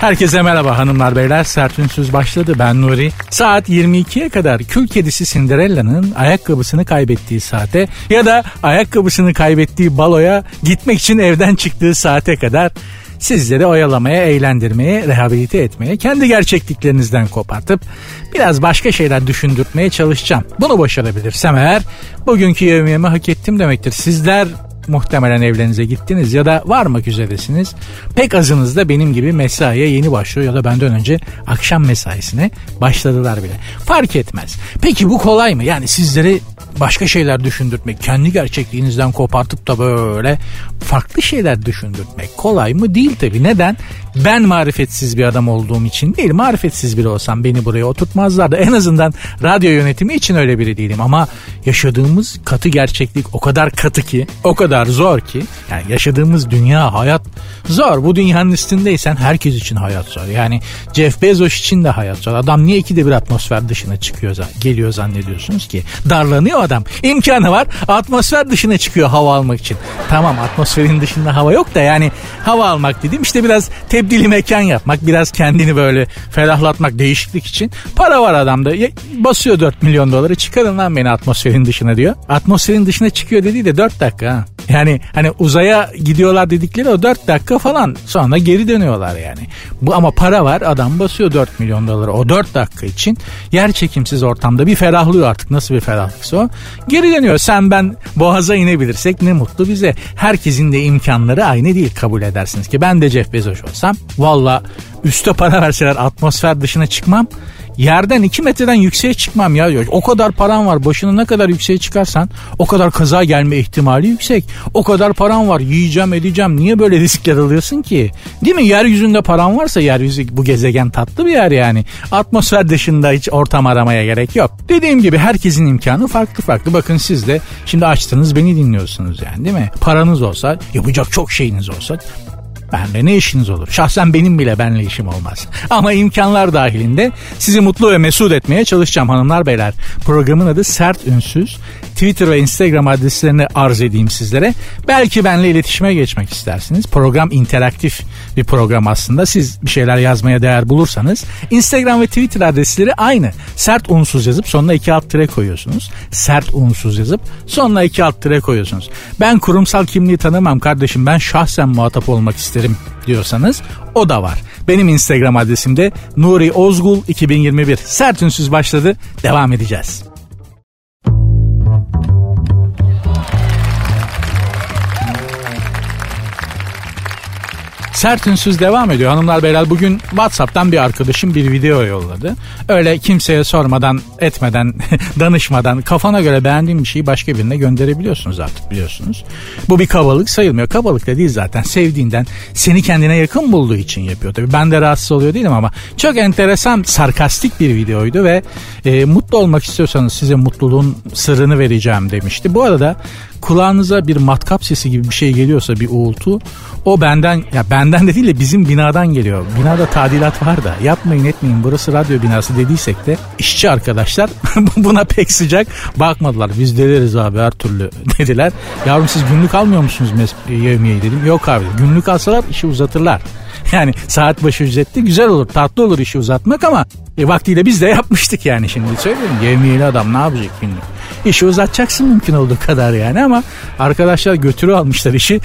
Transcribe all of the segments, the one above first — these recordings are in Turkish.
Herkese merhaba hanımlar beyler. Sert Ünsüz başladı. Ben Nuri. Saat 22'ye kadar kül kedisi Cinderella'nın ayakkabısını kaybettiği saate ya da ayakkabısını kaybettiği baloya gitmek için evden çıktığı saate kadar sizleri oyalamaya, eğlendirmeye, rehabilite etmeye, kendi gerçekliklerinizden kopartıp biraz başka şeyler düşündürtmeye çalışacağım. Bunu başarabilirsem eğer bugünkü yevmiyemi hak ettim demektir. Sizler muhtemelen evlerinize gittiniz ya da varmak üzeresiniz. Pek azınız da benim gibi mesaiye yeni başlıyor ya da benden önce akşam mesaisine başladılar bile. Fark etmez. Peki bu kolay mı? Yani sizleri başka şeyler düşündürtmek, kendi gerçekliğinizden kopartıp da böyle farklı şeyler düşündürtmek kolay mı? Değil tabii. Neden? Ben marifetsiz bir adam olduğum için değil. Marifetsiz biri olsam beni buraya oturtmazlardı. En azından radyo yönetimi için öyle biri değilim ama yaşadığımız katı gerçeklik o kadar katı ki, o kadar zor ki. Yani yaşadığımız dünya, hayat zor. Bu dünyanın üstündeysen herkes için hayat zor. Yani Jeff Bezos için de hayat zor. Adam niye ikide bir atmosfer dışına çıkıyor, geliyor zannediyorsunuz ki? Darlanıyor adam. İmkanı var. Atmosfer dışına çıkıyor hava almak için. Tamam atmosferin dışında hava yok da yani hava almak dedim işte biraz tebdili mekan yapmak, biraz kendini böyle ferahlatmak, değişiklik için. Para var adamda. Basıyor 4 milyon doları çıkarın lan beni atmosferin dışına diyor. Atmosferin dışına çıkıyor dediği de 4 dakika ha. Yani hani uzaya gidiyorlar dedikleri o 4 dakika falan sonra geri dönüyorlar yani. Bu ama para var adam basıyor 4 milyon doları o 4 dakika için yer çekimsiz ortamda bir ferahlıyor artık nasıl bir ferahlıksa o. Geri dönüyor sen ben boğaza inebilirsek ne mutlu bize. Herkesin de imkanları aynı değil kabul edersiniz ki ben de Jeff Bezos olsam valla üste para verseler atmosfer dışına çıkmam yerden 2 metreden yükseğe çıkmam ya. O kadar param var. Başını ne kadar yükseğe çıkarsan o kadar kaza gelme ihtimali yüksek. O kadar param var. Yiyeceğim edeceğim. Niye böyle riskler alıyorsun ki? Değil mi? Yeryüzünde param varsa yeryüzü bu gezegen tatlı bir yer yani. Atmosfer dışında hiç ortam aramaya gerek yok. Dediğim gibi herkesin imkanı farklı farklı. Bakın siz de şimdi açtınız beni dinliyorsunuz yani değil mi? Paranız olsa yapacak çok şeyiniz olsa Benle ne işiniz olur? Şahsen benim bile benle işim olmaz. Ama imkanlar dahilinde sizi mutlu ve mesut etmeye çalışacağım hanımlar beyler. Programın adı Sert Ünsüz. Twitter ve Instagram adreslerini arz edeyim sizlere. Belki benle iletişime geçmek istersiniz. Program interaktif bir program aslında. Siz bir şeyler yazmaya değer bulursanız Instagram ve Twitter adresleri aynı. Sert unsuz yazıp sonuna iki alt tire koyuyorsunuz. Sert unsuz yazıp sonuna iki alt tire koyuyorsunuz. Ben kurumsal kimliği tanımam kardeşim. Ben şahsen muhatap olmak isterim diyorsanız o da var. Benim Instagram adresim de Nuri Ozgul 2021. Sert unsuz başladı. Devam edeceğiz. Sert ünsüz devam ediyor. Hanımlar beyler bugün Whatsapp'tan bir arkadaşım bir video yolladı. Öyle kimseye sormadan, etmeden, danışmadan kafana göre beğendiğin bir şeyi başka birine gönderebiliyorsunuz artık biliyorsunuz. Bu bir kabalık sayılmıyor. Kabalık da değil zaten. Sevdiğinden, seni kendine yakın bulduğu için yapıyor. Tabii ben de rahatsız oluyor değilim ama çok enteresan, sarkastik bir videoydu ve e, mutlu olmak istiyorsanız size mutluluğun sırrını vereceğim demişti. Bu arada kulağınıza bir matkap sesi gibi bir şey geliyorsa bir uğultu o benden ya benden de değil de bizim binadan geliyor. Binada tadilat var da yapmayın etmeyin burası radyo binası dediysek de işçi arkadaşlar buna pek sıcak bakmadılar. Biz deliriz abi her türlü dediler. Yavrum siz günlük almıyor musunuz yevmiyeyi dedim. Yok abi günlük alsalar işi uzatırlar. Yani saat başı ücretli güzel olur tatlı olur işi uzatmak ama e, vaktiyle biz de yapmıştık yani şimdi söyleyeyim. Yevmiyeli adam ne yapacak günlük? İşi uzatacaksın mümkün olduğu kadar yani ama arkadaşlar götürü almışlar işi.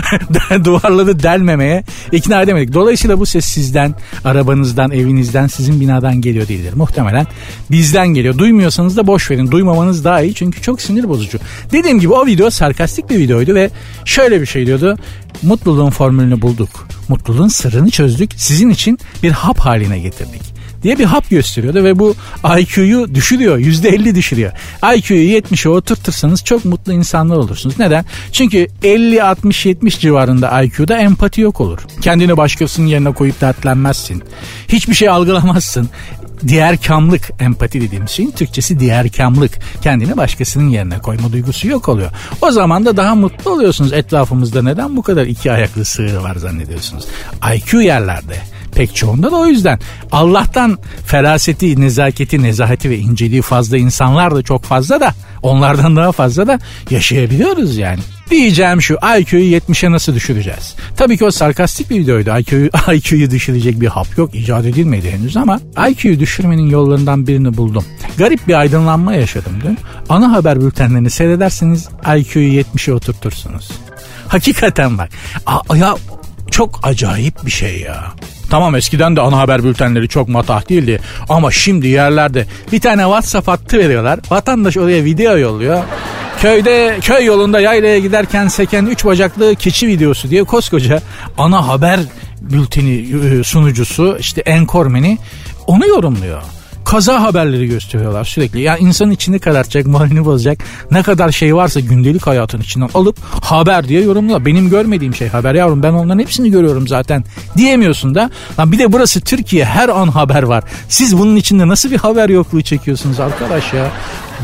Duvarları delmemeye ikna edemedik. Dolayısıyla bu ses sizden, arabanızdan, evinizden, sizin binadan geliyor değildir. Muhtemelen bizden geliyor. Duymuyorsanız da boş verin. Duymamanız daha iyi çünkü çok sinir bozucu. Dediğim gibi o video sarkastik bir videoydu ve şöyle bir şey diyordu. Mutluluğun formülünü bulduk. Mutluluğun sırrını çözdük. Sizin için bir hap haline getirdik diye bir hap gösteriyordu ve bu IQ'yu düşürüyor. %50 düşürüyor. IQ'yu 70'e oturtursanız çok mutlu insanlar olursunuz. Neden? Çünkü 50 60 70 civarında IQ'da empati yok olur. Kendini başkasının yerine koyup dertlenmezsin. Hiçbir şey algılamazsın diğer kamlık empati dediğimiz şeyin Türkçesi diğer kamlık kendini başkasının yerine koyma duygusu yok oluyor. O zaman da daha mutlu oluyorsunuz etrafımızda neden bu kadar iki ayaklı sığır var zannediyorsunuz. IQ yerlerde pek çoğunda da o yüzden. Allah'tan feraseti, nezaketi, nezaheti ve inceliği fazla insanlar da çok fazla da onlardan daha fazla da yaşayabiliyoruz yani. Diyeceğim şu IQ'yu 70'e nasıl düşüreceğiz? Tabii ki o sarkastik bir videoydu. IQ'yu IQ'yu düşürecek bir hap yok. icat edilmedi henüz ama IQ'yu düşürmenin yollarından birini buldum. Garip bir aydınlanma yaşadım dün. Ana haber bültenlerini seyrederseniz IQ'yu 70'e oturtursunuz. Hakikaten bak. A- ya çok acayip bir şey ya. Tamam eskiden de ana haber bültenleri çok matah değildi. Ama şimdi yerlerde bir tane WhatsApp hattı veriyorlar. Vatandaş oraya video yolluyor. Köyde köy yolunda yaylaya giderken seken üç bacaklı keçi videosu diye koskoca ana haber bülteni e, sunucusu işte enkormeni onu yorumluyor kaza haberleri gösteriyorlar sürekli. Yani insanın içini karartacak, moralini bozacak ne kadar şey varsa gündelik hayatın içinden alıp haber diye yorumluyor. Benim görmediğim şey haber yavrum ben onların hepsini görüyorum zaten diyemiyorsun da. Lan bir de burası Türkiye her an haber var. Siz bunun içinde nasıl bir haber yokluğu çekiyorsunuz arkadaş ya?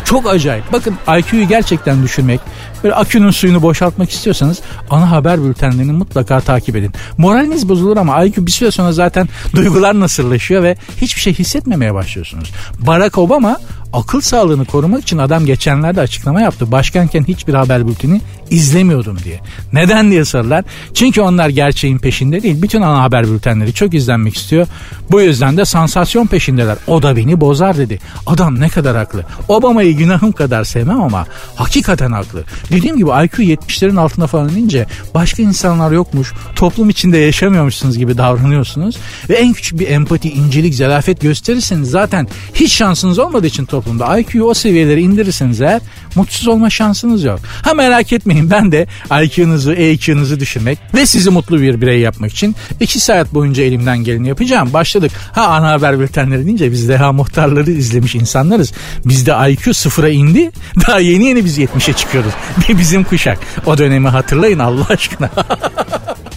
Çok acayip. Bakın IQ'yu gerçekten düşürmek, böyle akünün suyunu boşaltmak istiyorsanız ana haber bültenlerini mutlaka takip edin. Moraliniz bozulur ama IQ bir süre sonra zaten duygular nasırlaşıyor ve hiçbir şey hissetmemeye başlıyorsunuz. Barack Obama akıl sağlığını korumak için adam geçenlerde açıklama yaptı. Başkanken hiçbir haber bülteni izlemiyordum diye. Neden diye sorular. Çünkü onlar gerçeğin peşinde değil. Bütün ana haber bültenleri çok izlenmek istiyor. Bu yüzden de sansasyon peşindeler. O da beni bozar dedi. Adam ne kadar haklı. Obama'yı günahım kadar sevmem ama hakikaten haklı. Dediğim gibi IQ 70'lerin altına falan inince başka insanlar yokmuş. Toplum içinde yaşamıyormuşsunuz gibi davranıyorsunuz. Ve en küçük bir empati, incelik, zelafet gösterirseniz zaten hiç şansınız olmadığı için toplumda IQ'yu o seviyelere indirirseniz eğer mutsuz olma şansınız yok. Ha merak etmeyin ben de IQ'nuzu, EQ'nuzu düşürmek ve sizi mutlu bir birey yapmak için 2 saat boyunca elimden geleni yapacağım. Başladık. Ha ana haber bültenleri deyince biz deha muhtarları izlemiş insanlarız. Bizde IQ sıfıra indi. Daha yeni yeni biz 70'e çıkıyoruz. Bizim kuşak. O dönemi hatırlayın Allah aşkına.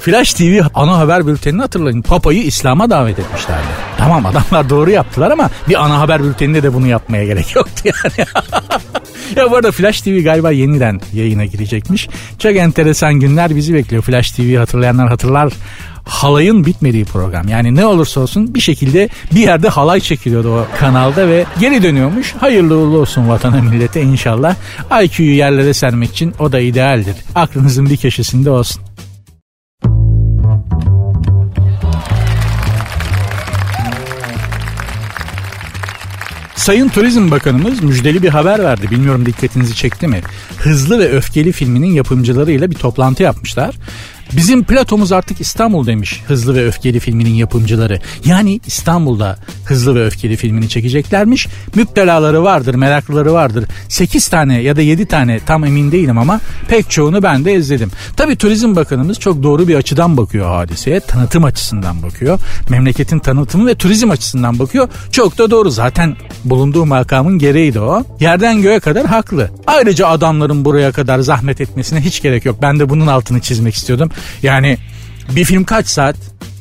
Flash TV ana haber bültenini hatırlayın. Papa'yı İslam'a davet etmişlerdi. Tamam adamlar doğru yaptılar ama bir ana haber bülteninde de bunu yapmaya gerek yoktu yani. ya bu arada Flash TV galiba yeniden yayına girecekmiş. Çok enteresan günler bizi bekliyor. Flash TV'yi hatırlayanlar hatırlar halayın bitmediği program. Yani ne olursa olsun bir şekilde bir yerde halay çekiliyordu o kanalda ve geri dönüyormuş. Hayırlı uğurlu olsun vatana millete inşallah. IQ'yu yerlere sermek için o da idealdir. Aklınızın bir köşesinde olsun. Sayın Turizm Bakanımız müjdeli bir haber verdi. Bilmiyorum dikkatinizi çekti mi? Hızlı ve Öfkeli filminin yapımcılarıyla bir toplantı yapmışlar. Bizim Platomuz artık İstanbul demiş Hızlı ve Öfkeli filminin yapımcıları. Yani İstanbul'da Hızlı ve Öfkeli filmini çekeceklermiş. Müptelaları vardır, meraklıları vardır. 8 tane ya da 7 tane tam emin değilim ama pek çoğunu ben de izledim. Tabi Turizm Bakanımız çok doğru bir açıdan bakıyor hadiseye. Tanıtım açısından bakıyor. Memleketin tanıtımı ve turizm açısından bakıyor. Çok da doğru. Zaten bulunduğu makamın gereği de o. Yerden göğe kadar haklı. Ayrıca adamların buraya kadar zahmet etmesine hiç gerek yok. Ben de bunun altını çizmek istiyordum. Yani bir film kaç saat?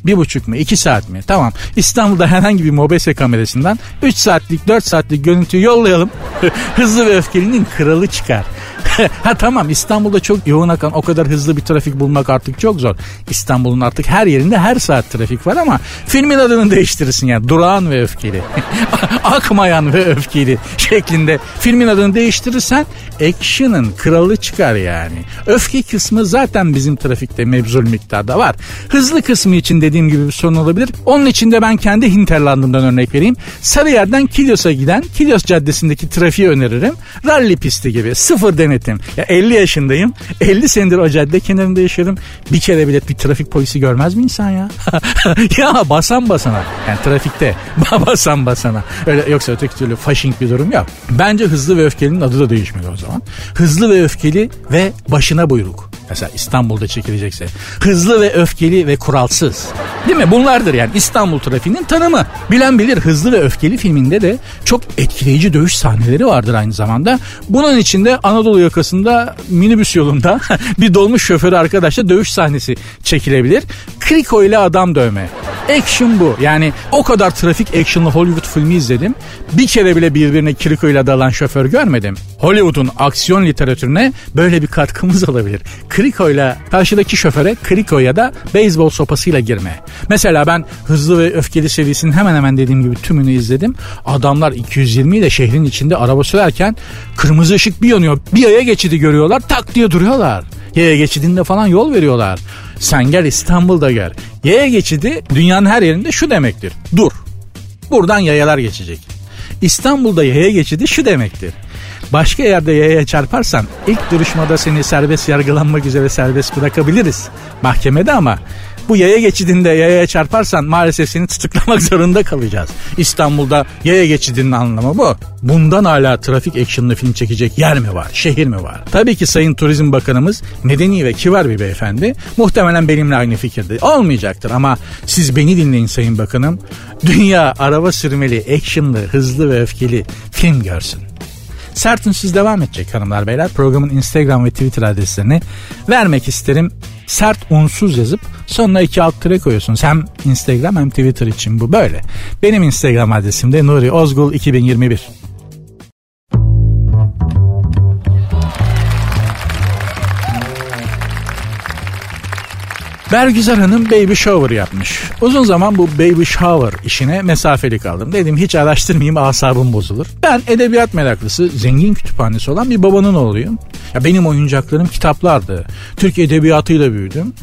Bir buçuk mu? iki saat mi? Tamam. İstanbul'da herhangi bir mobese kamerasından 3 saatlik 4 saatlik görüntüyü yollayalım. Hızlı ve öfkelinin kralı çıkar. ha tamam İstanbul'da çok yoğun akan o kadar hızlı bir trafik bulmak artık çok zor. İstanbul'un artık her yerinde her saat trafik var ama filmin adını değiştirirsin yani. Durağan ve öfkeli. Akmayan ve öfkeli şeklinde filmin adını değiştirirsen action'ın kralı çıkar yani. Öfke kısmı zaten bizim trafikte mevzul miktarda var. Hızlı kısmı için dediğim gibi bir sorun olabilir. Onun için de ben kendi Hinterland'ımdan örnek vereyim. Sarıyer'den Kilyos'a giden Kilyos Caddesi'ndeki trafiği öneririm. Rally pisti gibi sıfır denetim. Ya 50 yaşındayım. 50 senedir o cadde kenarında yaşıyorum. Bir kere bile bir trafik polisi görmez mi insan ya? ya basan basana. Yani trafikte basan basana. Öyle, yoksa öteki türlü faşing bir durum yok. Bence hızlı ve öfkelinin adı da değişmeli o zaman. Hızlı ve öfkeli ve başına buyruk. Mesela İstanbul'da çekilecekse. Hızlı ve öfkeli ve kuralsız. Değil mi? Bunlardır yani İstanbul trafiğinin tanımı. Bilen bilir Hızlı ve Öfkeli filminde de çok etkileyici dövüş sahneleri vardır aynı zamanda. Bunun içinde Anadolu yakasında minibüs yolunda bir dolmuş şoförü arkadaşla dövüş sahnesi çekilebilir. Kriko ile adam dövme. Action bu. Yani o kadar trafik actionlı Hollywood filmi izledim. Bir kere bile birbirine Kriko ile dalan şoför görmedim. Hollywood'un aksiyon literatürüne böyle bir katkımız olabilir. Kriko ile karşıdaki şoföre Kriko ya da beyzbol sopasıyla girme. Mesela ben Hızlı ve Öfkeli serisinin hemen hemen dediğim gibi tümünü izledim. Adamlar 220 ile şehrin içinde araba sürerken kırmızı ışık bir yanıyor. Bir yaya geçidi görüyorlar tak diye duruyorlar. Yaya geçidinde falan yol veriyorlar. Sen gel İstanbul'da gel. Yaya geçidi dünyanın her yerinde şu demektir. Dur. Buradan yayalar geçecek. İstanbul'da yaya geçidi şu demektir. Başka yerde yaya çarparsan ilk duruşmada seni serbest yargılanmak üzere serbest bırakabiliriz. Mahkemede ama bu yaya geçidinde yaya çarparsan maalesef seni tutuklamak zorunda kalacağız. İstanbul'da yaya geçidinin anlamı bu. Bundan hala trafik actionlı film çekecek yer mi var, şehir mi var? Tabii ki Sayın Turizm Bakanımız medeni ve kibar bir beyefendi. Muhtemelen benimle aynı fikirde. Olmayacaktır ama siz beni dinleyin Sayın Bakanım. Dünya araba sürmeli, actionlı, hızlı ve öfkeli film görsün. Sert Ünsüz devam edecek hanımlar beyler. Programın Instagram ve Twitter adreslerini vermek isterim. Sert unsuz yazıp sonuna iki alt tere koyuyorsunuz. Hem Instagram hem Twitter için bu böyle. Benim Instagram adresim de Nuri Ozgul 2021. Bergüzar Hanım baby shower yapmış. Uzun zaman bu baby shower işine mesafeli kaldım. Dedim hiç araştırmayayım asabım bozulur. Ben edebiyat meraklısı, zengin kütüphanesi olan bir babanın oğluyum. Ya benim oyuncaklarım kitaplardı. Türk edebiyatıyla büyüdüm.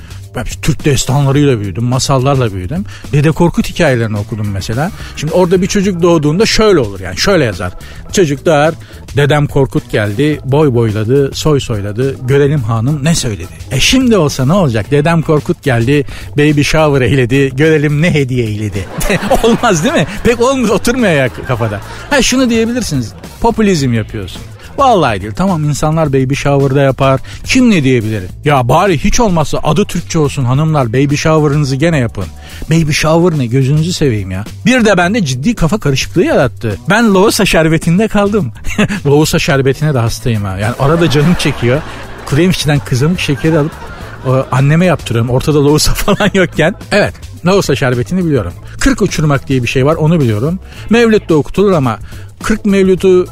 Türk destanlarıyla büyüdüm, masallarla büyüdüm. Dede Korkut hikayelerini okudum mesela. Şimdi orada bir çocuk doğduğunda şöyle olur yani şöyle yazar. Çocuk doğar, dedem Korkut geldi, boy boyladı, soy soyladı, görelim hanım ne söyledi. E şimdi olsa ne olacak? Dedem Korkut geldi, baby shower eyledi, görelim ne hediye eyledi. Olmaz değil mi? Pek olmuyor, oturmuyor ya kafada. Ha şunu diyebilirsiniz, popülizm yapıyorsun. Vallahi değil. Tamam insanlar baby shower'da yapar. Kim ne diyebilir? Ya bari hiç olmazsa adı Türkçe olsun hanımlar baby shower'ınızı gene yapın. Baby shower ne gözünüzü seveyim ya. Bir de bende ciddi kafa karışıklığı yarattı. Ben Loğusa şerbetinde kaldım. Loğusa şerbetine de hastayım ha. Yani arada canım çekiyor. Krem içinden kızamık şekeri alıp anneme yaptırıyorum. Ortada loğusa falan yokken. Evet Loğusa şerbetini biliyorum. 40 uçurmak diye bir şey var onu biliyorum. Mevlüt de okutulur ama 40 mevlütü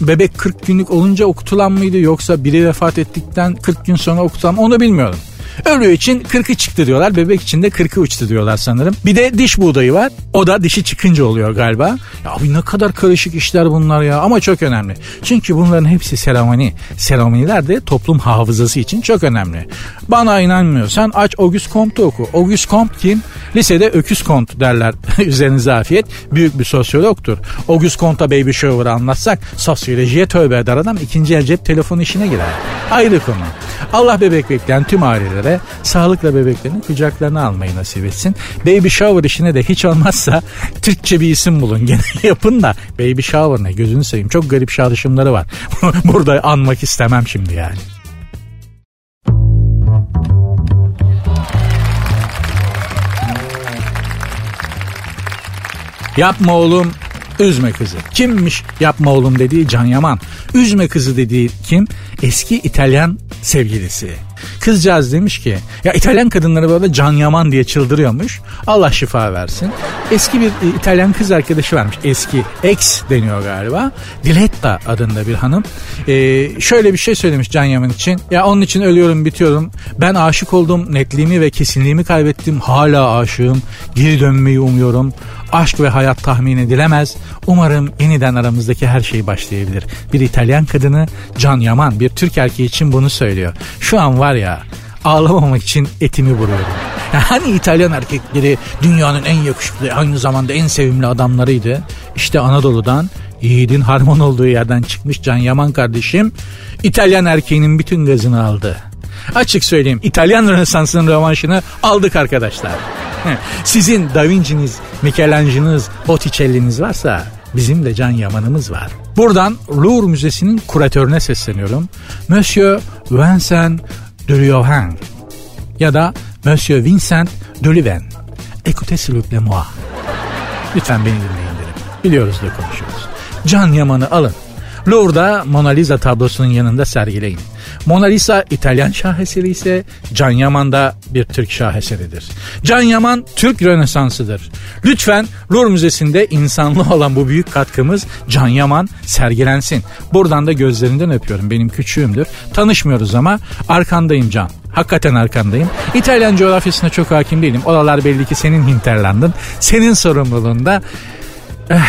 bebek 40 günlük olunca okutulan mıydı yoksa biri vefat ettikten 40 gün sonra okutulan onu bilmiyorum. Ölü için 40'ı çıktı diyorlar. Bebek için de 40'ı uçtu diyorlar sanırım. Bir de diş buğdayı var. O da dişi çıkınca oluyor galiba. Ya abi ne kadar karışık işler bunlar ya. Ama çok önemli. Çünkü bunların hepsi seremoni. Seremoniler de toplum hafızası için çok önemli. Bana inanmıyorsan aç Auguste Comte'u oku. Auguste Comte kim? Lisede öküz kont derler. Üzerinize afiyet. Büyük bir sosyologtur. Auguste Comte'a Baby Shower'ı anlatsak sosyolojiye tövbe eder adam ikinci el cep telefonu işine girer. Ayrı konu. Allah bebek bekleyen tüm ailelere sağlıkla bebeklerini kucaklarına almayı nasip etsin. Baby shower işine de hiç olmazsa Türkçe bir isim bulun. Gene yapın da baby shower ne gözünü seveyim. Çok garip çağrışımları var. Burada anmak istemem şimdi yani. Yapma oğlum Üzme kızı. Kimmiş yapma oğlum dediği Can Yaman. Üzme kızı dediği kim? Eski İtalyan sevgilisi. Kızcağız demiş ki ya İtalyan kadınları böyle Can Yaman diye çıldırıyormuş. Allah şifa versin. Eski bir e, İtalyan kız arkadaşı varmış. Eski ex deniyor galiba. Diletta adında bir hanım. Ee, şöyle bir şey söylemiş Can Yaman için. Ya onun için ölüyorum bitiyorum. Ben aşık oldum. Netliğimi ve kesinliğimi kaybettim. Hala aşığım. Geri dönmeyi umuyorum. Aşk ve hayat tahmin edilemez. Umarım yeniden aramızdaki her şey başlayabilir. Bir İtalyan kadını Can Yaman bir Türk erkeği için bunu söylüyor. Şu an var ya ağlamamak için etimi vuruyorum. hani İtalyan erkekleri dünyanın en yakışıklı aynı zamanda en sevimli adamlarıydı. İşte Anadolu'dan yiğidin harman olduğu yerden çıkmış Can Yaman kardeşim İtalyan erkeğinin bütün gazını aldı. Açık söyleyeyim İtalyan Rönesansı'nın rövanşını aldık arkadaşlar. Sizin Da Vinci'niz, Michelangelo'nuz, Botticelli'niz varsa bizim de Can Yaman'ımız var. Buradan Louvre Müzesi'nin kuratörüne sesleniyorum. Monsieur Vincent de Liohan ya da Monsieur Vincent de Liven. Écoutez s'il vous plaît moi. Lütfen beni dinleyin derim. Biliyoruz da konuşuyoruz. Can Yaman'ı alın. Louvre'da Mona Lisa tablosunun yanında sergileyin. Mona Lisa İtalyan şaheseri ise Can Yaman da bir Türk şaheseridir. Can Yaman Türk Rönesansı'dır. Lütfen Louvre Müzesi'nde insanlı olan bu büyük katkımız Can Yaman sergilensin. Buradan da gözlerinden öpüyorum. Benim küçüğümdür. Tanışmıyoruz ama arkandayım Can. Hakikaten arkandayım. İtalyan coğrafyasına çok hakim değilim. Oralar belli ki senin hinterlandın. Senin sorumluluğunda. Eh,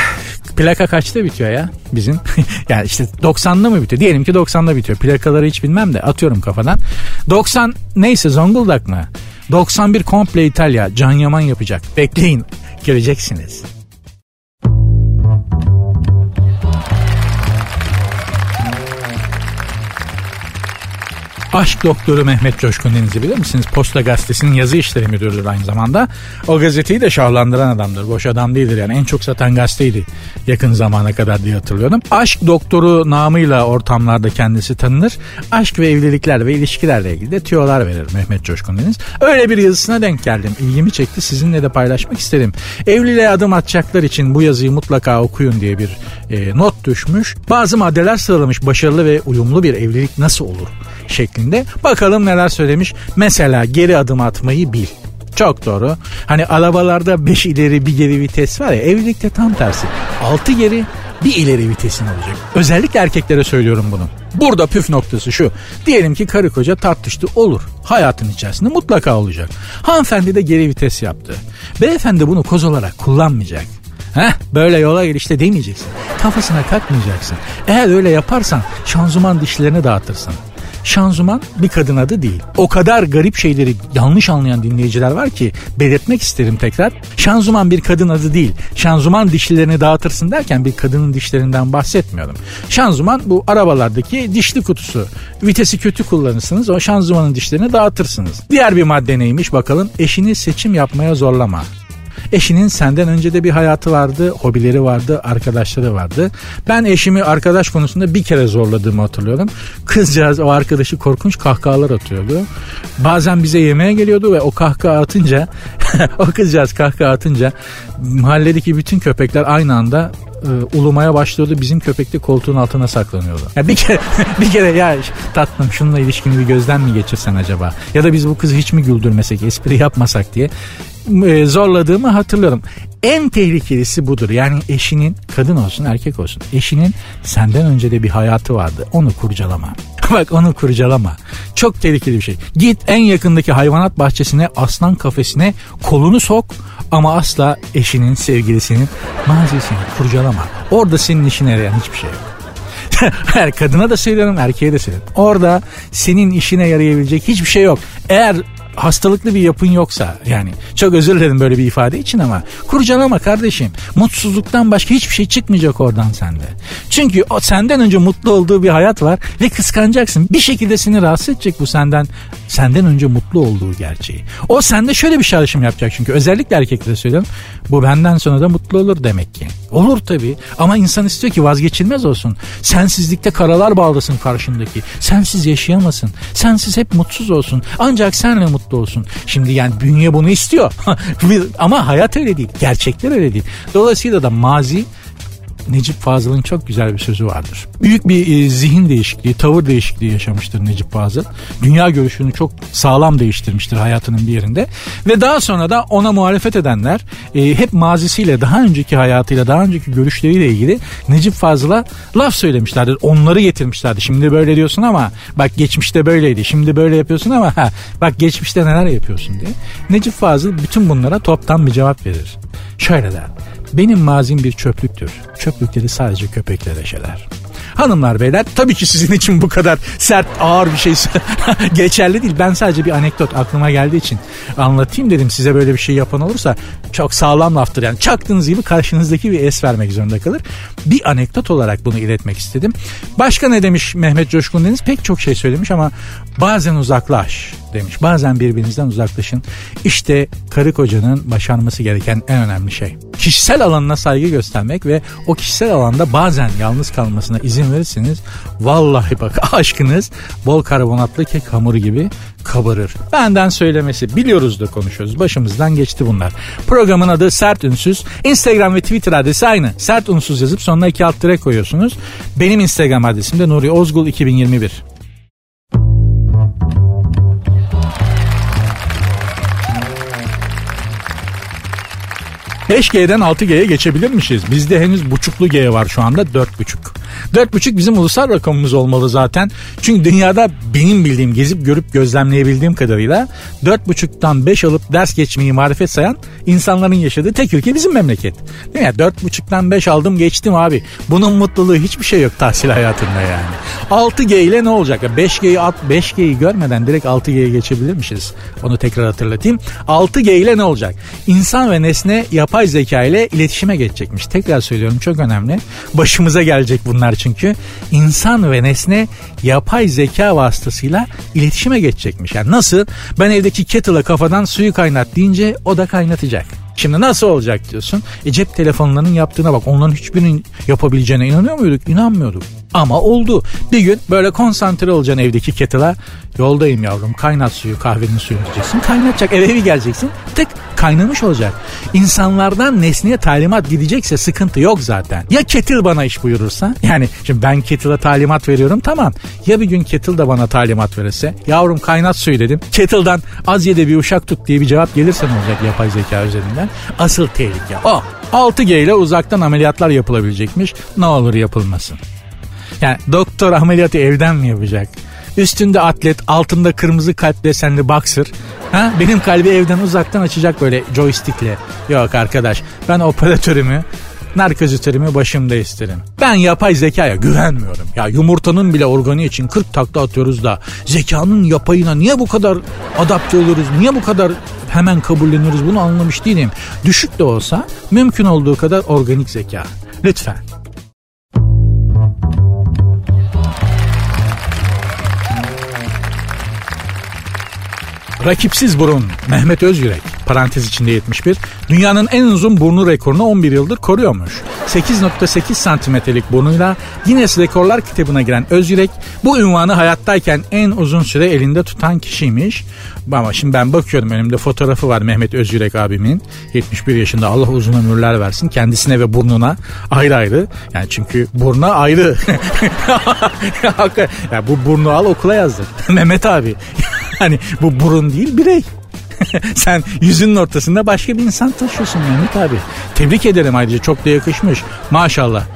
plaka kaçta bitiyor ya bizim? yani işte 90'da mı bitiyor? Diyelim ki 90'da bitiyor. Plakaları hiç bilmem de atıyorum kafadan. 90 neyse Zonguldak mı? 91 komple İtalya. Can Yaman yapacak. Bekleyin. Göreceksiniz. Aşk doktoru Mehmet Coşkun Deniz'i bilir misiniz? Posta Gazetesi'nin yazı işleri müdürüdür aynı zamanda. O gazeteyi de şahlandıran adamdır. Boş adam değildir yani. En çok satan gazeteydi yakın zamana kadar diye hatırlıyorum. Aşk doktoru namıyla ortamlarda kendisi tanınır. Aşk ve evlilikler ve ilişkilerle ilgili de tüyolar verir Mehmet Coşkun Deniz. Öyle bir yazısına denk geldim. İlgimi çekti. Sizinle de paylaşmak isterim. Evliliğe adım atacaklar için bu yazıyı mutlaka okuyun diye bir e, not düşmüş. Bazı maddeler sıralamış. Başarılı ve uyumlu bir evlilik nasıl olur? Şeklinde. Bakalım neler söylemiş. Mesela geri adım atmayı bil. Çok doğru. Hani arabalarda 5 ileri bir geri vites var ya evlilikte tam tersi. 6 geri bir ileri vitesin olacak. Özellikle erkeklere söylüyorum bunu. Burada püf noktası şu. Diyelim ki karı koca tartıştı olur. Hayatın içerisinde mutlaka olacak. Hanımefendi de geri vites yaptı. Beyefendi bunu koz olarak kullanmayacak. Heh böyle yola gir işte demeyeceksin. Kafasına takmayacaksın. Eğer öyle yaparsan şanzıman dişlerini dağıtırsın. Şanzuman bir kadın adı değil. O kadar garip şeyleri yanlış anlayan dinleyiciler var ki belirtmek isterim tekrar. Şanzuman bir kadın adı değil. Şanzuman dişlerini dağıtırsın derken bir kadının dişlerinden bahsetmiyorum. Şanzuman bu arabalardaki dişli kutusu. Vitesi kötü kullanırsınız o şanzumanın dişlerini dağıtırsınız. Diğer bir madde neymiş bakalım. Eşini seçim yapmaya zorlama. Eşinin senden önce de bir hayatı vardı, hobileri vardı, arkadaşları vardı. Ben eşimi arkadaş konusunda bir kere zorladığımı hatırlıyorum. Kızcağız o arkadaşı korkunç kahkahalar atıyordu. Bazen bize yemeğe geliyordu ve o kahkaha atınca o kızcağız kahkaha atınca mahalledeki bütün köpekler aynı anda e, ulumaya başlıyordu. Bizim köpek de koltuğun altına saklanıyordu. Ya bir kere bir kere ya tatlım şununla ilişkini bir gözden mi geçirsen acaba? Ya da biz bu kızı hiç mi güldürmesek, espri yapmasak diye e, zorladığımı hatırlıyorum. En tehlikelisi budur. Yani eşinin kadın olsun erkek olsun. Eşinin senden önce de bir hayatı vardı. Onu kurcalama. Bak onu kurcalama. Çok tehlikeli bir şey. Git en yakındaki hayvanat bahçesine, aslan kafesine kolunu sok ama asla eşinin, sevgilisinin mazisini kurcalama. Orada senin işine yarayan hiçbir şey yok. Her kadına da söylüyorum erkeğe de söylüyorum. Orada senin işine yarayabilecek hiçbir şey yok. Eğer hastalıklı bir yapın yoksa yani çok özür dilerim böyle bir ifade için ama kurcalama kardeşim. Mutsuzluktan başka hiçbir şey çıkmayacak oradan sende. Çünkü o senden önce mutlu olduğu bir hayat var ve kıskanacaksın. Bir şekilde seni rahatsız edecek bu senden senden önce mutlu olduğu gerçeği. O sende şöyle bir çağrışım yapacak çünkü özellikle erkeklere söylüyorum. Bu benden sonra da mutlu olur demek ki. Olur tabii ama insan istiyor ki vazgeçilmez olsun. Sensizlikte karalar bağlasın karşındaki. Sensiz yaşayamasın. Sensiz hep mutsuz olsun. Ancak senle mutlu olsun. Şimdi yani bünye bunu istiyor. ama hayat öyle değil. Gerçekler öyle değil. Dolayısıyla da mazi Necip Fazıl'ın çok güzel bir sözü vardır. Büyük bir e, zihin değişikliği, tavır değişikliği yaşamıştır Necip Fazıl. Dünya görüşünü çok sağlam değiştirmiştir hayatının bir yerinde. Ve daha sonra da ona muhalefet edenler e, hep mazisiyle, daha önceki hayatıyla, daha önceki görüşleriyle ilgili Necip Fazıl'a laf söylemişlerdir. Onları getirmişlerdi. Şimdi böyle diyorsun ama bak geçmişte böyleydi. Şimdi böyle yapıyorsun ama ha, bak geçmişte neler yapıyorsun diye. Necip Fazıl bütün bunlara toptan bir cevap verir. Şöyle der. Benim mazim bir çöplüktür. Çöplükleri sadece köpekler eşeler. Hanımlar beyler tabii ki sizin için bu kadar sert ağır bir şey geçerli değil. Ben sadece bir anekdot aklıma geldiği için anlatayım dedim size böyle bir şey yapan olursa çok sağlam laftır. Yani çaktığınız gibi karşınızdaki bir es vermek zorunda kalır. Bir anekdot olarak bunu iletmek istedim. Başka ne demiş Mehmet Coşkun Deniz? Pek çok şey söylemiş ama bazen uzaklaş demiş. Bazen birbirinizden uzaklaşın. İşte karı kocanın başarması gereken en önemli şey. kişisel alanına saygı göstermek ve o kişisel alanda bazen yalnız kalmasına izin verirseniz vallahi bak aşkınız bol karbonatlı kek hamuru gibi kabarır. Benden söylemesi biliyoruz da konuşuyoruz. Başımızdan geçti bunlar. Programın adı Sert Ünsüz. Instagram ve Twitter adresi aynı. Sert Unsuz yazıp sonuna iki alt koyuyorsunuz. Benim Instagram adresim de Nuri Ozgul 2021. 5G'den 6G'ye geçebilirmişiz. Bizde henüz buçuklu G var şu anda 4.5. 4.5 bizim ulusal rakamımız olmalı zaten. Çünkü dünyada benim bildiğim gezip görüp gözlemleyebildiğim kadarıyla 4.5'tan 5 alıp ders geçmeyi marifet sayan insanların yaşadığı tek ülke bizim memleket. Değil mi? 4.5'tan 5 aldım geçtim abi. Bunun mutluluğu hiçbir şey yok tahsil hayatında yani. 6G ile ne olacak? 5G'yi 5G'yi görmeden direkt 6G'ye geçebilirmişiz. Onu tekrar hatırlatayım. 6G ile ne olacak? İnsan ve nesne yapay zeka ile iletişime geçecekmiş. Tekrar söylüyorum çok önemli. Başımıza gelecek bunlar çünkü. İnsan ve nesne yapay zeka vasıtasıyla iletişime geçecekmiş. Yani nasıl? Ben evdeki kettle'a kafadan suyu kaynat deyince o da kaynatacak. Şimdi nasıl olacak diyorsun? E cep telefonlarının yaptığına bak. Onların hiçbirinin yapabileceğine inanıyor muyduk? İnanmıyorduk. Ama oldu. Bir gün böyle konsantre olacaksın evdeki kettle'a. Yoldayım yavrum kaynat suyu kahvenin suyunu diyeceksin. Kaynatacak eve bir geleceksin. Tık kaynamış olacak. İnsanlardan nesneye talimat gidecekse sıkıntı yok zaten. Ya kettle bana iş buyurursa yani şimdi ben kettle'a talimat veriyorum tamam. Ya bir gün kettle de bana talimat verirse yavrum kaynat suyu dedim. Kettle'dan az yede bir uşak tut diye bir cevap gelirse ne olacak yapay zeka üzerinden? Asıl tehlike o. 6G ile uzaktan ameliyatlar yapılabilecekmiş. Ne olur yapılmasın. Yani doktor ameliyatı evden mi yapacak? Üstünde atlet, altında kırmızı kalp desenli boxer. Ha? Benim kalbi evden uzaktan açacak böyle joystickle. Yok arkadaş ben operatörümü narkozitörümü başımda isterim. Ben yapay zekaya güvenmiyorum. Ya yumurtanın bile organi için 40 takla atıyoruz da zekanın yapayına niye bu kadar adapte oluruz? Niye bu kadar hemen kabulleniyoruz bunu anlamış değilim. Düşük de olsa mümkün olduğu kadar organik zeka. Lütfen. Rakipsiz burun Mehmet Özyürek parantez içinde 71 dünyanın en uzun burnu rekorunu 11 yıldır koruyormuş. 8.8 santimetrelik burnuyla Guinness Rekorlar kitabına giren Özyürek bu ünvanı hayattayken en uzun süre elinde tutan kişiymiş. Ama şimdi ben bakıyorum önümde fotoğrafı var Mehmet Özyürek abimin. 71 yaşında Allah uzun ömürler versin kendisine ve burnuna ayrı ayrı. Yani çünkü burna ayrı. yani bu burnu al okula yazdır. Mehmet abi. Hani bu burun değil birey. Sen yüzünün ortasında başka bir insan taşıyorsun Mehmet abi. Tebrik ederim ayrıca çok da yakışmış. Maşallah.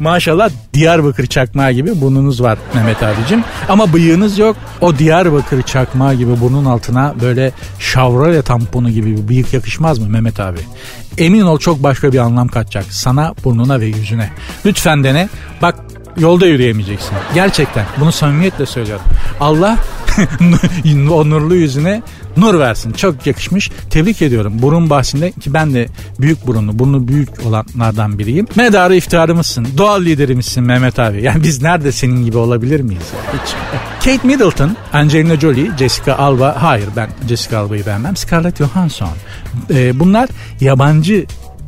Maşallah Diyarbakır çakmağı gibi burnunuz var Mehmet abicim. Ama bıyığınız yok. O Diyarbakır çakmağı gibi burnun altına böyle şavrale tamponu gibi bir bıyık yakışmaz mı Mehmet abi? Emin ol çok başka bir anlam katacak. Sana, burnuna ve yüzüne. Lütfen dene. Bak yolda yürüyemeyeceksin. Gerçekten bunu samimiyetle söylüyorum. Allah o nurlu yüzüne nur versin. Çok yakışmış. Tebrik ediyorum. Burun bahsinde ki ben de büyük burunlu, burnu büyük olanlardan biriyim. Medarı iftiharımızsın. Doğal liderimizsin Mehmet abi. Yani biz nerede senin gibi olabilir miyiz? Hiç. Kate Middleton, Angelina Jolie, Jessica Alba. Hayır ben Jessica Alba'yı beğenmem. Scarlett Johansson. Ee, bunlar yabancı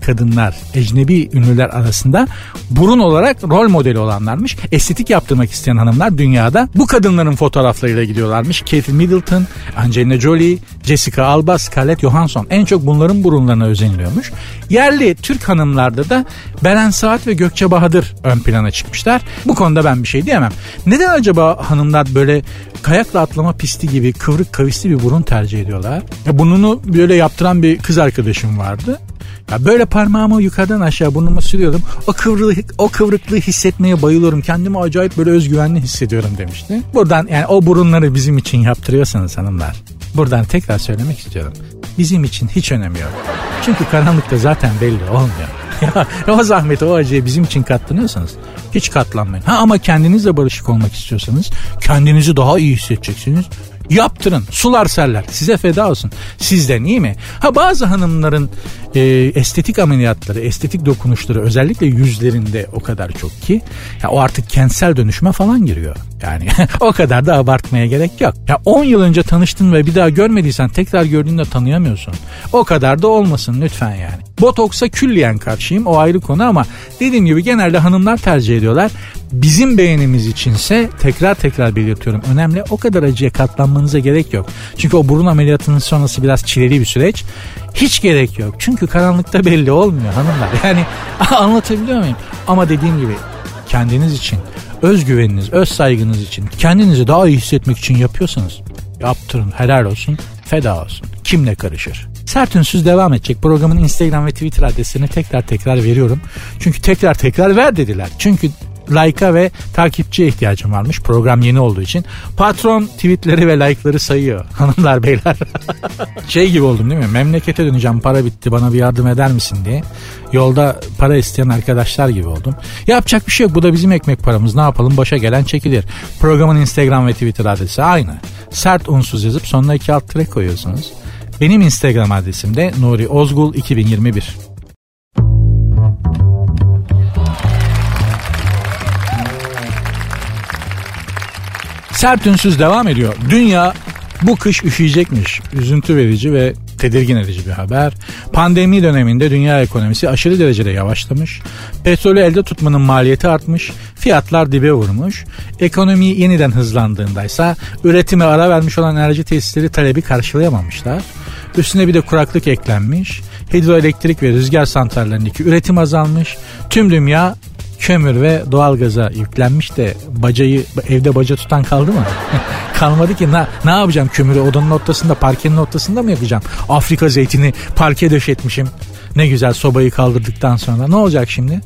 kadınlar, ecnebi ünlüler arasında burun olarak rol modeli olanlarmış. Estetik yaptırmak isteyen hanımlar dünyada bu kadınların fotoğraflarıyla gidiyorlarmış. Kate Middleton, Angelina Jolie, Jessica Alba, Scarlett Johansson en çok bunların burunlarına özeniliyormuş. Yerli Türk hanımlarda da Beren Saat ve Gökçe Bahadır ön plana çıkmışlar. Bu konuda ben bir şey diyemem. Neden acaba hanımlar böyle kayakla atlama pisti gibi kıvrık kavisli bir burun tercih ediyorlar? Ya burnunu böyle yaptıran bir kız arkadaşım vardı. Ya böyle parmağımı yukarıdan aşağı burnumu sürüyorum. O kıvrık o kıvrıklığı hissetmeye bayılıyorum. Kendimi acayip böyle özgüvenli hissediyorum demişti. Buradan yani o burunları bizim için yaptırıyorsanız hanımlar. Buradan tekrar söylemek istiyorum. Bizim için hiç önemi yok. Çünkü karanlıkta zaten belli olmuyor. ya o zahmeti o acıya bizim için katlanıyorsanız hiç katlanmayın. Ha ama kendinizle barışık olmak istiyorsanız kendinizi daha iyi hissedeceksiniz. Yaptırın. Sular serler. Size feda olsun. Sizden iyi mi? Ha bazı hanımların e, estetik ameliyatları, estetik dokunuşları özellikle yüzlerinde o kadar çok ki ya o artık kentsel dönüşme falan giriyor. Yani o kadar da abartmaya gerek yok. Ya 10 yıl önce tanıştın ve bir daha görmediysen tekrar gördüğünde tanıyamıyorsun. O kadar da olmasın lütfen yani. Botoksa külliyen karşıyım o ayrı konu ama dediğim gibi genelde hanımlar tercih ediyorlar. Bizim beğenimiz içinse tekrar tekrar belirtiyorum. Önemli o kadar acıya katlanmanıza gerek yok. Çünkü o burun ameliyatının sonrası biraz çileli bir süreç. Hiç gerek yok. Çünkü karanlıkta belli olmuyor hanımlar. Yani anlatabiliyor muyum? Ama dediğim gibi kendiniz için, özgüveniniz, öz saygınız için, kendinizi daha iyi hissetmek için yapıyorsanız yaptırın helal olsun, feda olsun. Kim ne karışır? Sert Ünsüz devam edecek. Programın Instagram ve Twitter adresini tekrar tekrar veriyorum. Çünkü tekrar tekrar ver dediler. Çünkü like'a ve takipçiye ihtiyacım varmış program yeni olduğu için. Patron tweetleri ve like'ları sayıyor hanımlar beyler. şey gibi oldum değil mi? Memlekete döneceğim para bitti bana bir yardım eder misin diye. Yolda para isteyen arkadaşlar gibi oldum. Yapacak bir şey yok bu da bizim ekmek paramız ne yapalım başa gelen çekilir. Programın Instagram ve Twitter adresi aynı. Sert unsuz yazıp sonuna iki alt tere koyuyorsunuz. Benim Instagram adresim de Nuri Ozgul 2021. Sert ünsüz devam ediyor. Dünya bu kış üşüyecekmiş. Üzüntü verici ve tedirgin edici bir haber. Pandemi döneminde dünya ekonomisi aşırı derecede yavaşlamış. Petrolü elde tutmanın maliyeti artmış. Fiyatlar dibe vurmuş. Ekonomi yeniden hızlandığındaysa üretime ara vermiş olan enerji tesisleri talebi karşılayamamışlar. Üstüne bir de kuraklık eklenmiş. Hidroelektrik ve rüzgar santrallerindeki üretim azalmış. Tüm dünya kömür ve doğalgaza yüklenmiş de bacayı evde baca tutan kaldı mı? Kalmadı ki ne, ne yapacağım kömürü odanın ortasında parkenin ortasında mı yakacağım? Afrika zeytini parke döşetmişim. Ne güzel sobayı kaldırdıktan sonra ne olacak şimdi?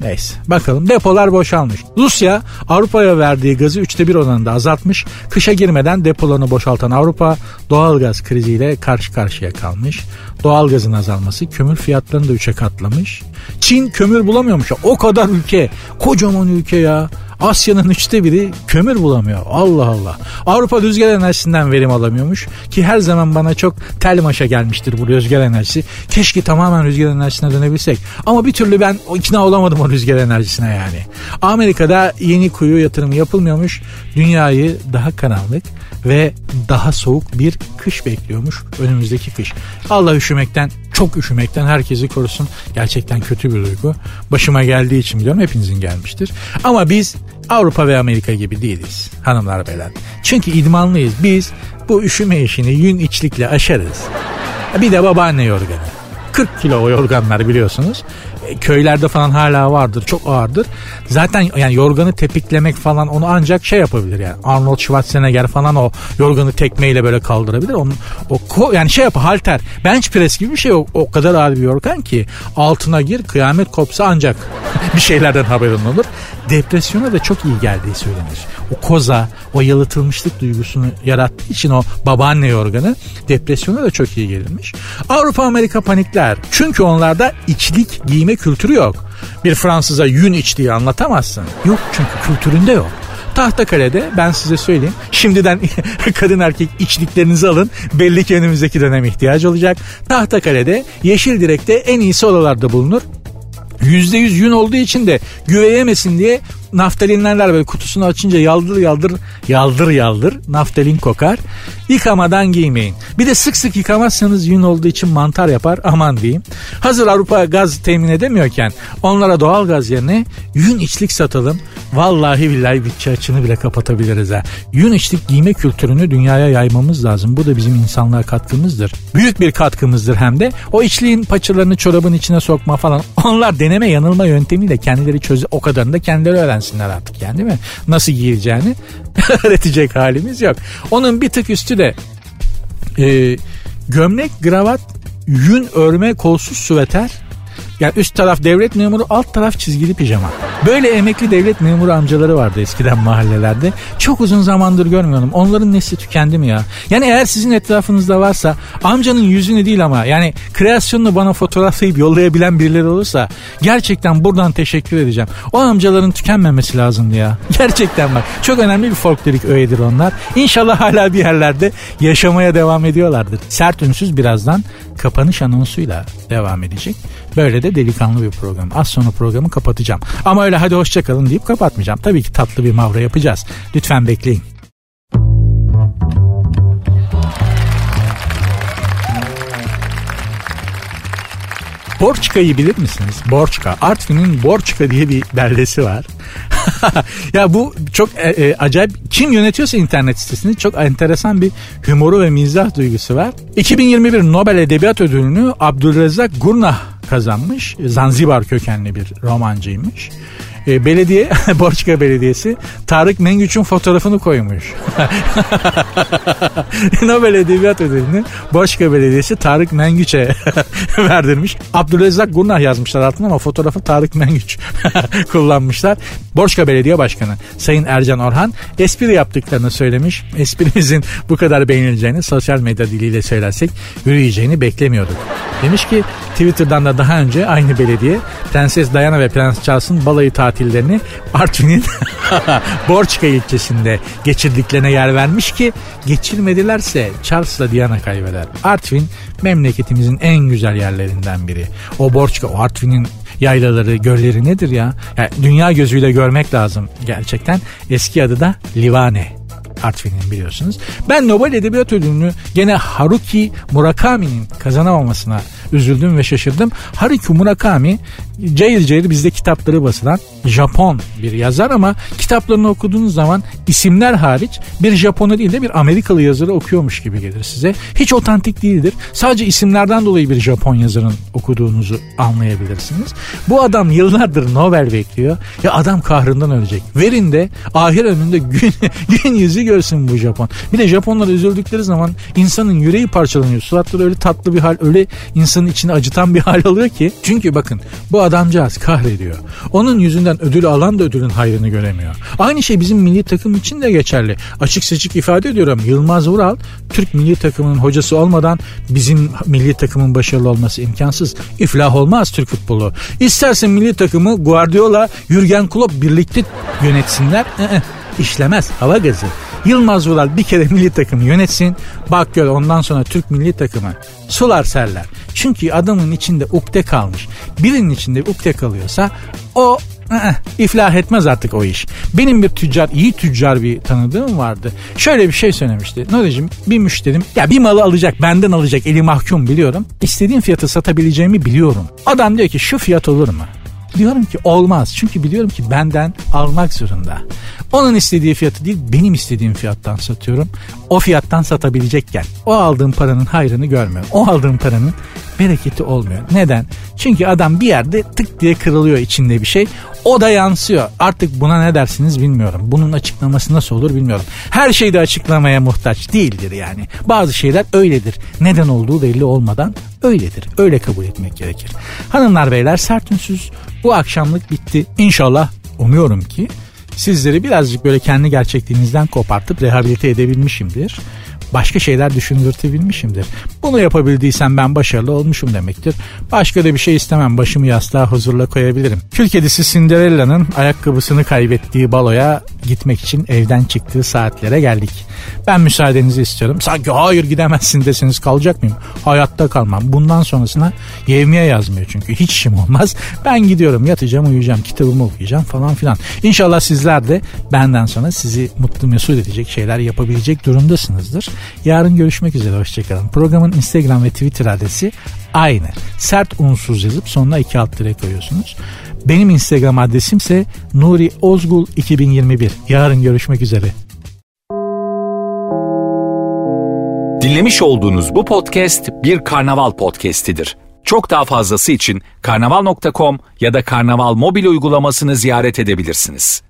Neyse bakalım depolar boşalmış. Rusya Avrupa'ya verdiği gazı üçte bir oranında azaltmış. Kışa girmeden depolarını boşaltan Avrupa doğalgaz kriziyle karşı karşıya kalmış. Doğalgazın azalması kömür fiyatlarını da üçe katlamış. Çin kömür bulamıyormuş. O kadar ülke kocaman ülke ya. Asya'nın üçte biri kömür bulamıyor. Allah Allah. Avrupa rüzgar enerjisinden verim alamıyormuş. Ki her zaman bana çok tel maşa gelmiştir bu rüzgar enerjisi. Keşke tamamen rüzgar enerjisine dönebilsek. Ama bir türlü ben ikna olamadım o rüzgar enerjisine yani. Amerika'da yeni kuyu yatırımı yapılmıyormuş. Dünyayı daha karanlık ve daha soğuk bir kış bekliyormuş önümüzdeki kış. Allah üşümekten çok üşümekten herkesi korusun. Gerçekten kötü bir duygu. Başıma geldiği için biliyorum hepinizin gelmiştir. Ama biz Avrupa ve Amerika gibi değiliz hanımlar beyler. Çünkü idmanlıyız. Biz bu üşüme işini yün içlikle aşarız. Bir de babaanne yorganı. 40 kilo o yorganlar biliyorsunuz. E, köylerde falan hala vardır. Çok ağırdır. Zaten yani yorganı tepiklemek falan onu ancak şey yapabilir yani. Arnold Schwarzenegger falan o yorganı tekmeyle böyle kaldırabilir. Onun, o ko, yani şey yapar halter. Bench press gibi bir şey o, o kadar ağır bir yorgan ki altına gir kıyamet kopsa ancak bir şeylerden haberin olur. Depresyona da çok iyi geldiği söylenir. O koza, o yalıtılmışlık duygusunu yarattığı için o babaanne yorganı depresyona da çok iyi gelirmiş. Avrupa Amerika panikler. Çünkü onlarda içlik giyme kültürü yok. Bir Fransız'a yün içtiği anlatamazsın. Yok çünkü kültüründe yok. Tahtakale'de ben size söyleyeyim. Şimdiden kadın erkek içliklerinizi alın. Belli ki önümüzdeki dönem ihtiyacı olacak. Tahtakale'de Yeşil Direk'te en iyisi odalarda bulunur. %100 yün olduğu için de güveyemesin diye naftalinlerler böyle kutusunu açınca yaldır yaldır yaldır yaldır naftalin kokar. Yıkamadan giymeyin. Bir de sık sık yıkamazsanız yün olduğu için mantar yapar aman diyeyim. Hazır Avrupa gaz temin edemiyorken onlara doğal gaz yerine yün içlik satalım. Vallahi billahi bütçe açını bile kapatabiliriz ha. Yün içlik giyme kültürünü dünyaya yaymamız lazım. Bu da bizim insanlığa katkımızdır. Büyük bir katkımızdır hem de. O içliğin paçalarını çorabın içine sokma falan. Onlar deneme yanılma yöntemiyle kendileri çözü o kadarını da kendileri öğrensinler artık yani değil mi? Nasıl giyileceğini öğretecek halimiz yok. Onun bir tık üstü de e, gömlek, gravat, yün örme, kolsuz süveter yani üst taraf devlet memuru, alt taraf çizgili pijama. Böyle emekli devlet memuru amcaları vardı eskiden mahallelerde. Çok uzun zamandır görmüyorum. Onların nesli tükendi mi ya? Yani eğer sizin etrafınızda varsa amcanın yüzünü değil ama yani kreasyonunu bana fotoğraflayıp yollayabilen birileri olursa gerçekten buradan teşekkür edeceğim. O amcaların tükenmemesi lazımdı ya. Gerçekten bak çok önemli bir folklorik öğedir onlar. İnşallah hala bir yerlerde yaşamaya devam ediyorlardır. Sert ünsüz birazdan kapanış anonsuyla devam edecek. Böyle de delikanlı bir program. Az sonra programı kapatacağım. Ama öyle hadi hoşçakalın deyip kapatmayacağım. Tabii ki tatlı bir mavra yapacağız. Lütfen bekleyin. Borçka'yı bilir misiniz? Borçka. Artvin'in Borçka diye bir beldesi var. ya bu çok e, e, acayip. Kim yönetiyorsa internet sitesini çok enteresan bir humoru ve mizah duygusu var. 2021 Nobel Edebiyat Ödülünü Abdülrezzak Gurnah kazanmış. Zanzibar kökenli bir romancıymış. E, belediye, Borçka Belediyesi Tarık Mengüç'ün fotoğrafını koymuş. Nobel Edebiyat Ödülünü Borçka Belediyesi Tarık Mengüç'e verdirmiş. Abdürezzak Gurnah yazmışlar altına ama fotoğrafı Tarık Mengüç kullanmışlar. Borçka Belediye Başkanı Sayın Ercan Orhan espri yaptıklarını söylemiş. Esprimizin bu kadar beğenileceğini sosyal medya diliyle söylersek yürüyeceğini beklemiyorduk. Demiş ki Twitter'dan da daha önce aynı belediye Prenses Diana ve Prens Charles'ın balayı tatillerini Artvin'in Borçka ilçesinde geçirdiklerine yer vermiş ki geçirmedilerse Charles'la Diana kaybeder. Artvin memleketimizin en güzel yerlerinden biri. O Borçka, o Artvin'in yaylaları, gölleri nedir ya? Yani dünya gözüyle görmek lazım gerçekten. Eski adı da Livane. Artvin'in biliyorsunuz. Ben Nobel Edebiyat Ödülünü gene Haruki Murakami'nin kazanamamasına üzüldüm ve şaşırdım. Haruki Murakami cayır cayır bizde kitapları basılan Japon bir yazar ama kitaplarını okuduğunuz zaman isimler hariç bir Japon'u değil de bir Amerikalı yazarı okuyormuş gibi gelir size. Hiç otantik değildir. Sadece isimlerden dolayı bir Japon yazarın okuduğunuzu anlayabilirsiniz. Bu adam yıllardır Nobel bekliyor. Ya adam kahrından ölecek. Verin de ahir önünde gün, gün yüzü görsün bu Japon. Bir de Japonlar üzüldükleri zaman insanın yüreği parçalanıyor. Suratları öyle tatlı bir hal, öyle insanın içini acıtan bir hal alıyor ki. Çünkü bakın bu adamcağız kahrediyor. Onun yüzünden ödül alan da ödülün hayrını göremiyor. Aynı şey bizim milli takım için de geçerli. Açık seçik ifade ediyorum. Yılmaz Vural Türk milli takımının hocası olmadan bizim milli takımın başarılı olması imkansız. İflah olmaz Türk futbolu. İstersen milli takımı Guardiola, Jürgen Klopp birlikte yönetsinler. Ee, işlemez. Hava gazı. Yılmaz Vural bir kere milli takımı yönetsin. Bak gör ondan sonra Türk milli takımı sular serler. Çünkü adamın içinde ukde kalmış. Birinin içinde ukde kalıyorsa o ı-ı, iflah etmez artık o iş. Benim bir tüccar, iyi tüccar bir tanıdığım vardı. Şöyle bir şey söylemişti. Nuri'cim bir müşterim ya bir malı alacak benden alacak eli mahkum biliyorum. İstediğim fiyatı satabileceğimi biliyorum. Adam diyor ki şu fiyat olur mu? Diyorum ki olmaz. Çünkü biliyorum ki benden almak zorunda. Onun istediği fiyatı değil benim istediğim fiyattan satıyorum. O fiyattan satabilecekken o aldığım paranın hayrını görmüyor. O aldığım paranın bereketi olmuyor. Neden? Çünkü adam bir yerde tık diye kırılıyor içinde bir şey. O da yansıyor. Artık buna ne dersiniz bilmiyorum. Bunun açıklaması nasıl olur bilmiyorum. Her şey de açıklamaya muhtaç değildir yani. Bazı şeyler öyledir. Neden olduğu belli olmadan öyledir. Öyle kabul etmek gerekir. Hanımlar beyler sert ünsüz bu akşamlık bitti. İnşallah umuyorum ki sizleri birazcık böyle kendi gerçekliğinizden kopartıp rehabilite edebilmişimdir başka şeyler düşündürtebilmişimdir. Bunu yapabildiysem ben başarılı olmuşum demektir. Başka da bir şey istemem. Başımı yastığa huzurla koyabilirim. Kül kedisi Cinderella'nın ayakkabısını kaybettiği baloya gitmek için evden çıktığı saatlere geldik. Ben müsaadenizi istiyorum. Sanki hayır gidemezsin deseniz kalacak mıyım? Hayatta kalmam. Bundan sonrasına yevmiye yazmıyor çünkü. Hiç işim olmaz. Ben gidiyorum yatacağım uyuyacağım kitabımı okuyacağım falan filan. İnşallah sizler de benden sonra sizi mutlu mesut edecek şeyler yapabilecek durumdasınızdır. Yarın görüşmek üzere hoşçakalın. Programın Instagram ve Twitter adresi aynı. Sert unsuz yazıp sonuna iki alt dire koyuyorsunuz. Benim Instagram adresim ise Nuri Ozgul 2021. Yarın görüşmek üzere. Dinlemiş olduğunuz bu podcast bir karnaval podcastidir. Çok daha fazlası için karnaval.com ya da karnaval mobil uygulamasını ziyaret edebilirsiniz.